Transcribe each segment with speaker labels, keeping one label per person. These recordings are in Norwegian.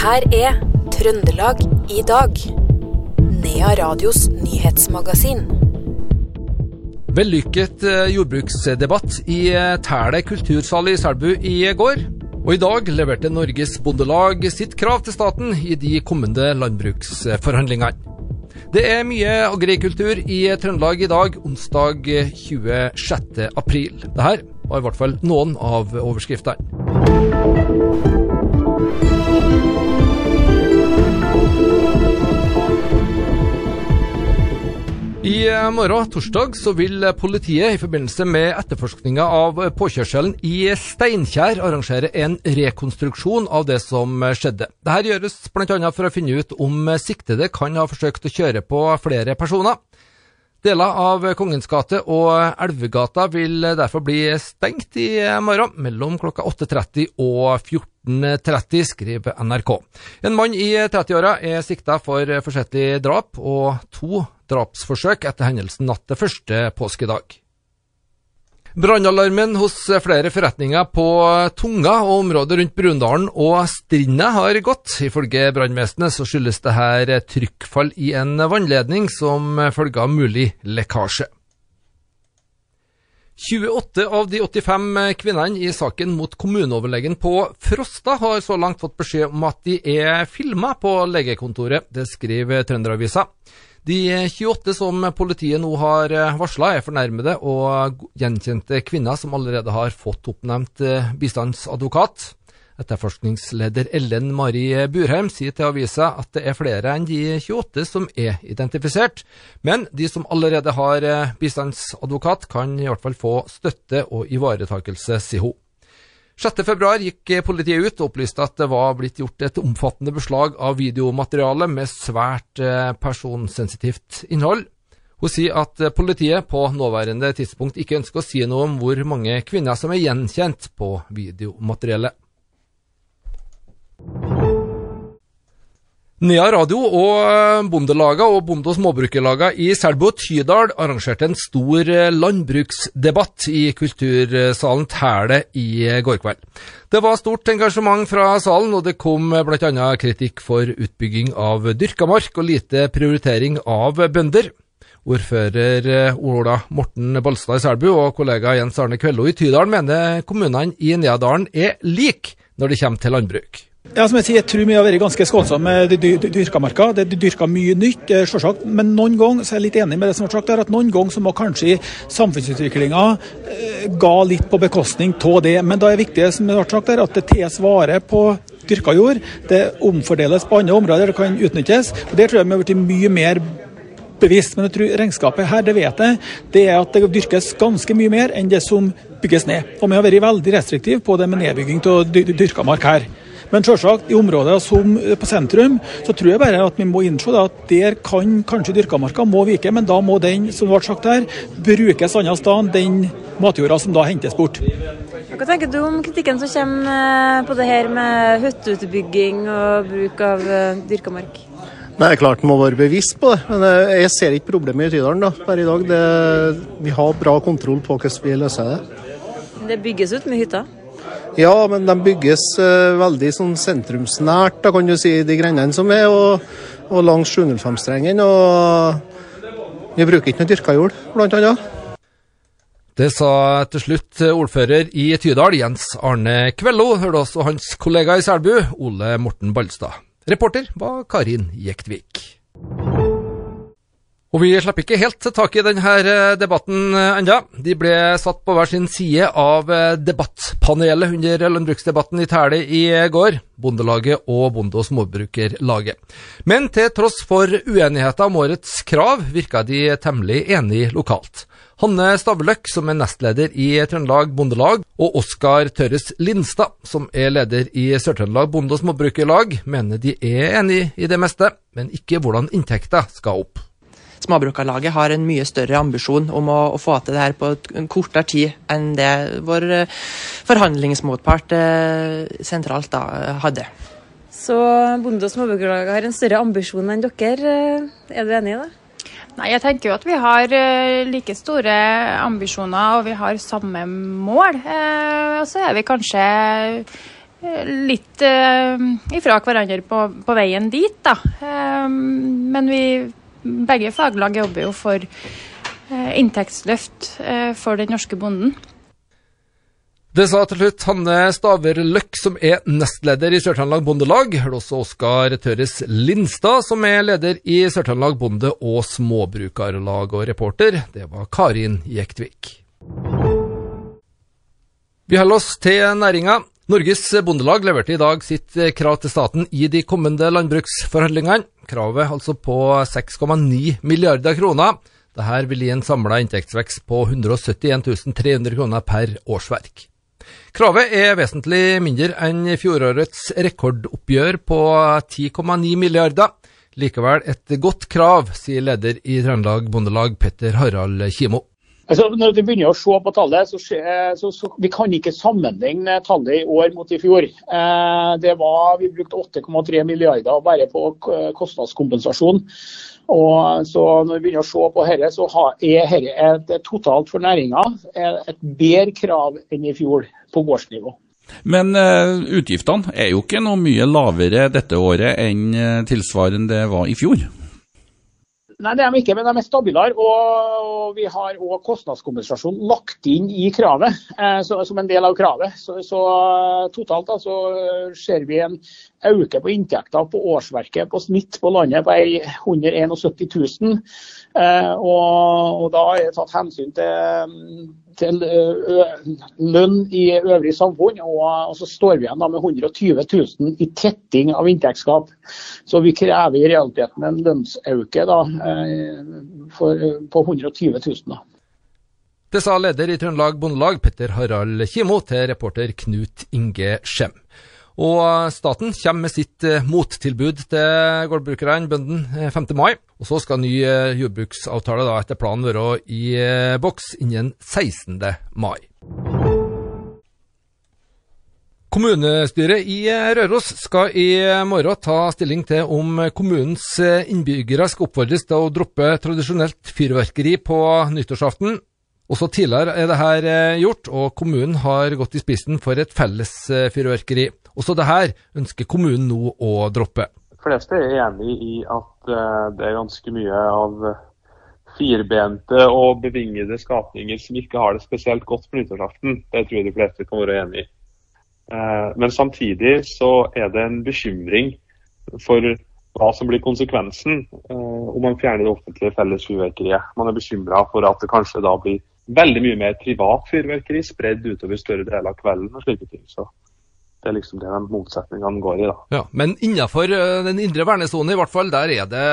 Speaker 1: her er Trøndelag i dag. Nea Radios nyhetsmagasin.
Speaker 2: Vellykket eh, jordbruksdebatt i eh, Tæle kultursal i Selbu i går. Og i dag leverte Norges Bondelag sitt krav til staten i de kommende landbruksforhandlingene. Det er mye agrikultur i Trøndelag i dag, onsdag 26. april. Dette var i hvert fall noen av overskriftene. I morgen, torsdag, så vil politiet i forbindelse med etterforskninga av påkjørselen i Steinkjer arrangere en rekonstruksjon av det som skjedde. Dette gjøres bl.a. for å finne ut om siktede kan ha forsøkt å kjøre på flere personer. Deler av Kongens gate og Elvegata vil derfor bli stengt i morgen mellom klokka 8.30 og 14.30, skriver NRK. En mann i 30-åra er sikta for forsettlig drap og to drapsforsøk etter hendelsen natt til første påskedag. Brannalarmen hos flere forretninger på Tunga og området rundt Brundalen og Strinda har gått. Ifølge brannvesenet skyldes det her trykkfall i en vannledning som følge av mulig lekkasje. 28 av de 85 kvinnene i saken mot kommuneoverlegen på Frosta har så langt fått beskjed om at de er filma på legekontoret. Det skriver Trønderavisa. De 28 som politiet nå har varsla, er fornærmede og gjenkjente kvinner som allerede har fått oppnevnt bistandsadvokat. Etterforskningsleder Ellen Mari Burheim sier til avisa at det er flere enn de 28 som er identifisert, men de som allerede har bistandsadvokat, kan i hvert fall få støtte og ivaretakelse, sier hun. 6.2 gikk politiet ut og opplyste at det var blitt gjort et omfattende beslag av videomateriale med svært personsensitivt innhold. Hun sier at politiet på nåværende tidspunkt ikke ønsker å si noe om hvor mange kvinner som er gjenkjent på videomateriellet. Nea Radio og Bondelaga og Bonde- og småbrukerlaga i Selbu og Tydal arrangerte en stor landbruksdebatt i kultursalen Tæle i går kveld. Det var stort engasjement fra salen, og det kom bl.a. kritikk for utbygging av dyrka mark og lite prioritering av bønder. Ordfører Ola Morten Balstad i Selbu og kollega Jens Arne Kvello i Tydal mener kommunene i Neadalen er like når det kommer til landbruk.
Speaker 3: Ja, som jeg sier, jeg tror vi har vært ganske skånsomme med de dyrka marka. Det er dyrka mye nytt, selvsagt. Men noen ganger så er jeg litt enig med det som har sagt der, at noen ganger så må kanskje samfunnsutviklinga eh, ga litt på bekostning av det. Men da er det viktig som det har sagt der, at det tas vare på dyrka jord. Det omfordeles på andre områder der det kan utnyttes. og Der tror jeg vi har blitt mye mer bevisst. Men jeg tror regnskapet her, det vet jeg, det er at det dyrkes ganske mye mer enn det som bygges ned. Og vi har vært veldig restriktive på det med nedbygging av dyrka mark her. Men selvsagt, i områder som på sentrum, så tror jeg bare at vi må innse at der kan kanskje dyrkamarka må vike, men da må den, som ble sagt her, brukes annet sted enn den matjorda som da hentes bort.
Speaker 4: Hva tenker du om kritikken som kommer på det her med hytteutbygging og bruk av dyrka mark?
Speaker 5: Nei, det er klart må være bevisst på det, men jeg ser ikke problemet i Tydalen da, per i dag. Det, vi har bra kontroll på hvordan vi løser det.
Speaker 4: Det bygges ut med hytter?
Speaker 5: Ja, men de bygges uh, veldig sånn sentrumsnært, da kan du si, de grendene som er, og, og langs 705-strengen. Og vi bruker ikke noe dyrka jord, blant annet.
Speaker 2: Det sa til slutt ordfører i Tydal, Jens Arne Kvello. Hørte også hans kollega i Selbu, Ole Morten Ballstad. Reporter var Karin Jektvik. Og vi slapp ikke helt tak i denne debatten enda. De ble satt på hver sin side av debattpanelet under landbruksdebatten i Tæle i går, Bondelaget og Bonde- og småbrukerlaget. Men til tross for uenigheter om årets krav, virka de temmelig enige lokalt. Hanne Stavløk, som er nestleder i Trøndelag Bondelag, og Oskar Tørres Lindstad, som er leder i Sør-Trøndelag Bonde- og Småbrukerlag, mener de er enige i det meste, men ikke hvordan inntekta skal opp.
Speaker 6: Småbrukarlaget har en mye større ambisjon om å, å få til det her på en kortere tid enn det vår forhandlingsmotpart eh, sentralt da hadde.
Speaker 4: Så Bonde- og Småbrukerlaget har en større ambisjon enn dere. Er du enig i det?
Speaker 7: Nei, jeg tenker jo at vi har like store ambisjoner og vi har samme mål. Og så er vi kanskje litt eh, ifra hverandre på, på, veien dit, da. Eh, men vi begge faglag jobber jo for eh, inntektsløft eh, for den norske bonden.
Speaker 2: Det sa til slutt Hanne Staver Løkk, som er nestleder i Sør-Trøndelag Bondelag. Hørte også Oskar Tøres Lindstad, som er leder i Sør-Trøndelag Bonde- og Småbrukarlag. Og reporter, det var Karin Jektvik. Vi holder oss til næringa. Norges Bondelag leverte i dag sitt krav til staten i de kommende landbruksforhandlingene. Kravet altså på 6,9 milliarder kroner. Dette vil gi en samla inntektsvekst på 171 300 kroner per årsverk. Kravet er vesentlig mindre enn fjorårets rekordoppgjør på 10,9 milliarder. Likevel et godt krav, sier leder i Trøndelag Bondelag, Petter Harald Kimo.
Speaker 8: Altså, når vi begynner å se på tallet, så, så, så vi kan ikke sammenligne tallet i år mot i fjor. Eh, det var, Vi brukte 8,3 milliarder bare på kostnadskompensasjon. Og så Når vi begynner å se på dette, så er dette totalt for næringa et bedre krav enn i fjor på gårdsnivå.
Speaker 9: Men uh, utgiftene er jo ikke noe mye lavere dette året enn tilsvarende det var i fjor?
Speaker 8: Nei, det er de ikke, men de er stabilere. Og, vi har òg kostnadskompensasjon lagt inn i kravet, eh, så, som en del av kravet. Så, så totalt da, så ser vi en øke på inntekter på årsverket på snitt på landet på 171 000. Eh, og, da er det tatt hensyn til til lønn i øvrig samfunn. Og, og, så står vi igjen med 120 000 i tetting av inntektsgap. Så vi krever i realiteten en lønnsøkning for, på 120 000. Da.
Speaker 2: Det sa leder i Trøndelag Bondelag, Petter Harald Kimo, til reporter Knut Inge Skjem. Og staten kommer med sitt eh, mottilbud til gårdbrukerne, bøndene, 5. Eh, mai. Og så skal ny eh, jordbruksavtale da etter planen være i boks innen 16. mai. Kommunestyret i Røros skal i morgen ta stilling til om kommunens innbyggere skal oppfordres til å droppe tradisjonelt fyrverkeri på nyttårsaften. Også tidligere er dette gjort, og kommunen har gått i spissen for et felles fyrverkeri. Også dette ønsker kommunen nå å droppe.
Speaker 10: De fleste er enig i at uh, det er ganske mye av firbente og bevingede skapninger som ikke har det spesielt godt på nyttårsaften. Det tror jeg de fleste kan være enig i. Men samtidig så er det en bekymring for hva som blir konsekvensen om man fjerner det offentlige felles fyrverkeriet. Man er bekymra for at det kanskje da blir veldig mye mer privat fyrverkeri spredd utover større deler av kvelden og slike ting. Så det er liksom det de motsetningene går i. da.
Speaker 2: Ja, Men innenfor uh, den indre vernesonen, i hvert fall, der er det,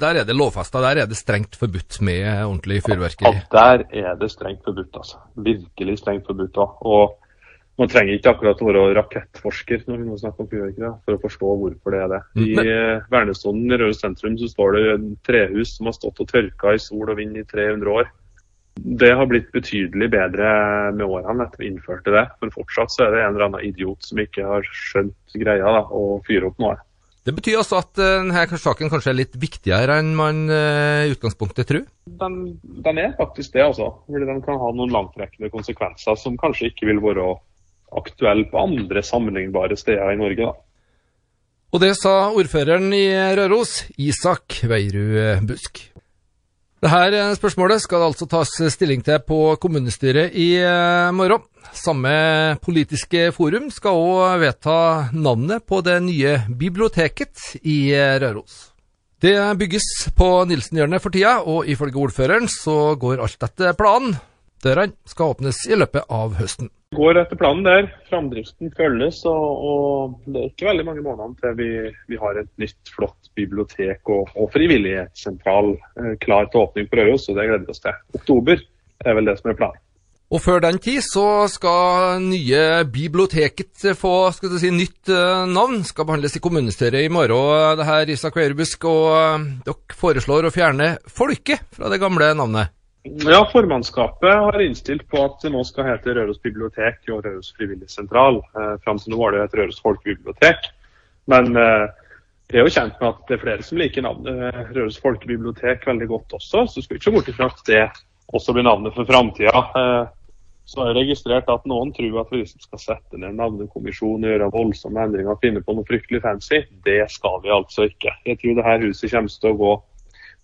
Speaker 2: der er det lovfesta. Der er det strengt forbudt med ordentlig fyrverkeri?
Speaker 10: Ja, der er det strengt forbudt, altså. Virkelig strengt forbudt òg. Og man trenger ikke akkurat å være rakettforsker når vi nå snakker om fyrverkeri, for å forstå hvorfor det er det. I mm. vernesonen i Røde sentrum så står det en trehus som har stått og tørka i sol og vind i 300 år. Det har blitt betydelig bedre med årene etter vi innførte det. Men fortsatt så er det en eller annen idiot som ikke har skjønt greia da, å fyre opp noe.
Speaker 2: Det betyr altså at uh, denne saken kanskje er litt viktigere enn man uh, i utgangspunktet tror?
Speaker 10: Den, den, er faktisk det, altså. Fordi den kan ha noen langtrekkende konsekvenser som kanskje ikke vil være aktuelle på andre sammenlignbare steder i Norge. da.
Speaker 2: Og det sa ordføreren i Røros, Isak Veirud Busk. Dette eh, spørsmålet skal altså tas stilling til på kommunestyret i eh, morgen. Samme politiske forum skal òg vedta navnet på det nye biblioteket i eh, Røros. Det bygges på Nilsenhjørnet for tida, og ifølge ordføreren så går alt etter planen. Dørene skal åpnes i løpet av høsten.
Speaker 10: Går etter planen der. Framdriften følges, og, og, det er ikke veldig mange månedene til vi, vi har et nytt, flott bibliotek og, og frivillighetssentral eh, klar til åpning på Røros, og det gleder vi oss til. Oktober er vel det som er planen.
Speaker 2: Og før den tid så skal nye biblioteket få skal du si, nytt uh, navn. Skal behandles i kommunestyret i morgen. Det her Isak Weirbusk, og dere foreslår å fjerne Folket fra det gamle navnet?
Speaker 10: Ja, Formannskapet har innstilt på at det nå skal hete Røros bibliotek og Røros frivilligsentral. Eh, Fram til nå var det et Røros folkebibliotek. Men eh, jeg er jo kjent med at det er flere som liker navnet eh, Røros folkebibliotek veldig godt også. Så skal vi ikke se bort ifra at det også blir navnet for framtida. Eh, Så har jeg registrert at noen tror at vi liksom skal sette ned en navnekommisjon og gjøre voldsomme endringer og finne på noe fryktelig fancy. Det skal vi altså ikke. Jeg tror det her huset kommer til å gå,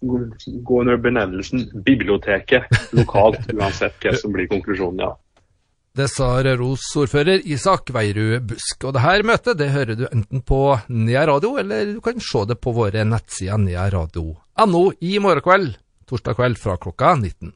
Speaker 10: gå under benevnelsen biblioteket lokalt, uansett hva som blir konklusjonen. ja.
Speaker 2: Det sa Røros-ordfører Isak Veirud Busk. Og det her møtet det hører du enten på Nea Radio, eller du kan se det på våre nettsider nearadio.no i morgen kveld, torsdag kveld fra klokka 19.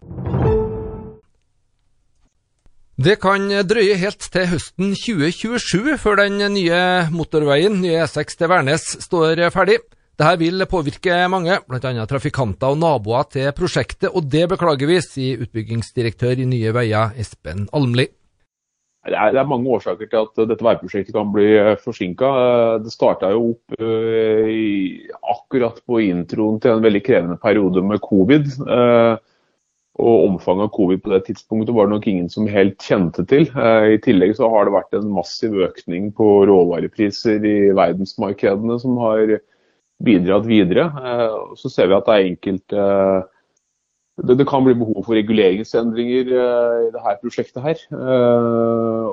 Speaker 2: Det kan drøye helt til høsten 2027 før den nye motorveien, nye E6 til Værnes, står ferdig. Dette vil påvirke mange, bl.a. trafikanter og naboer til prosjektet, og det beklager vi, sier utbyggingsdirektør i Nye Veier, Espen Almli.
Speaker 11: Det er, mange årsaker til at dette veiprosjektet kan bli forsinka. Det starta jo opp i, akkurat på introen til en veldig krevende periode med covid. Og omfanget av covid på det tidspunktet var det nok ingen som helt kjente til. I tillegg så har det vært en massiv økning på råvarepriser i verdensmarkedene som har bidratt videre. Så ser vi at det er enkelte det, det, kan bli behov for reguleringsendringer uh, i dette prosjektet. her.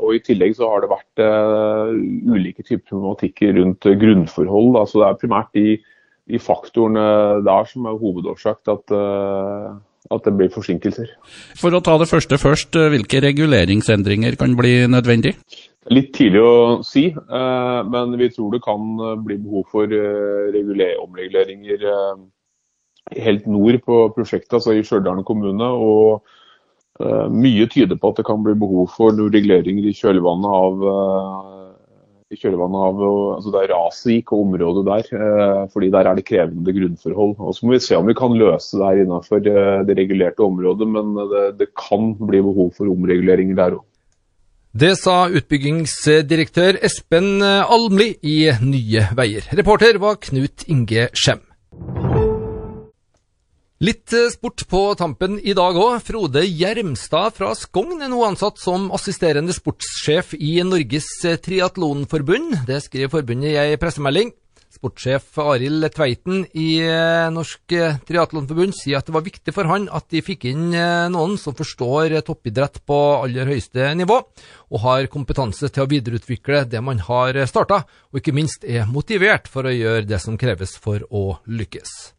Speaker 11: Og I tillegg så har det vært ulike typer problematikker rundt grunnforhold. Altså det er primært de, de faktorene der som er hovedårsak til at, at, det blir forsinkelser.
Speaker 9: For å ta det første først, hvilke reguleringsendringer kan bli nødvendig?
Speaker 11: Litt tidlig å si, men vi tror det kan bli behov for omreguleringer helt nord på prosjektet, altså i Stjørdal kommune. og Mye tyder på at det kan bli behov for noen reguleringer i kjølvannet av, i kjølvannet av altså det raset gikk og området der. Fordi der er det krevende grunnforhold. Og Så må vi se om vi kan løse det her innenfor det regulerte området, men det, det kan bli behov for omreguleringer der òg.
Speaker 2: Det sa utbyggingsdirektør Espen Almli i Nye Veier. Reporter var Knut Inge Skjem. Litt eh, sport på tampen i dag òg. Frode Gjermstad fra Skogn er nå ansatt som assisterende sportssjef i Norges eh, triatlonforbund. Det skriver forbundet i ei pressemelding. Sportssjef Arild Tveiten i eh, Norsk Triatlonforbund sier at det var viktig for han at de fikk inn noen som forstår toppidrett på aller høyeste nivå, og har kompetanse til å videreutvikle det man har starta, og ikke minst er motivert for å gjøre det som kreves for å lykkes.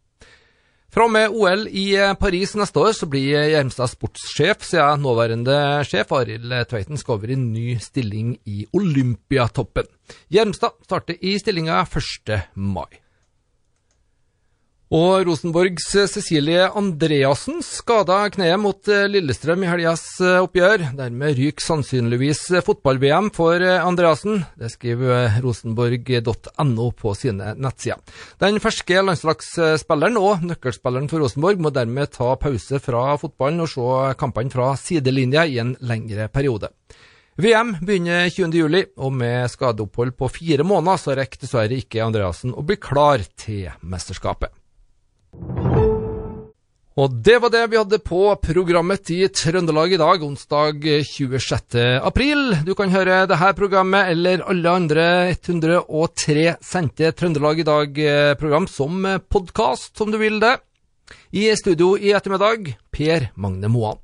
Speaker 2: Fra og med OL i eh, Paris neste år så blir Gjermstad sportssjef, siden nåværende sjef Arild Tveiten skal over i ny stilling i Olympiatoppen. Gjermstad starter i stillinga 1. mai. Og Rosenborgs Cecilie Andreassen skada kneet mot eh, Lillestrøm i helgas eh, oppgjør. Dermed ryker sannsynligvis fotball-VM for eh, Andreassen. Det skriver rosenborg.no på sine nettsider. Den ferske landslagsspilleren og nøkkelspilleren for Rosenborg må dermed ta pause fra fotballen og se kampene fra sidelinja i en lengre periode. VM begynner 20.07, og med skadeopphold på fire måneder så rekker dessverre ikke Andreassen å bli klar til mesterskapet. Og det var det vi hadde på programmet i Trøndelag i dag, onsdag 26. april. Du kan høre dette programmet eller alle andre 103 sendte Trøndelag i dag-program som podkast, om du vil det. I studio i ettermiddag, Per Magne Moan.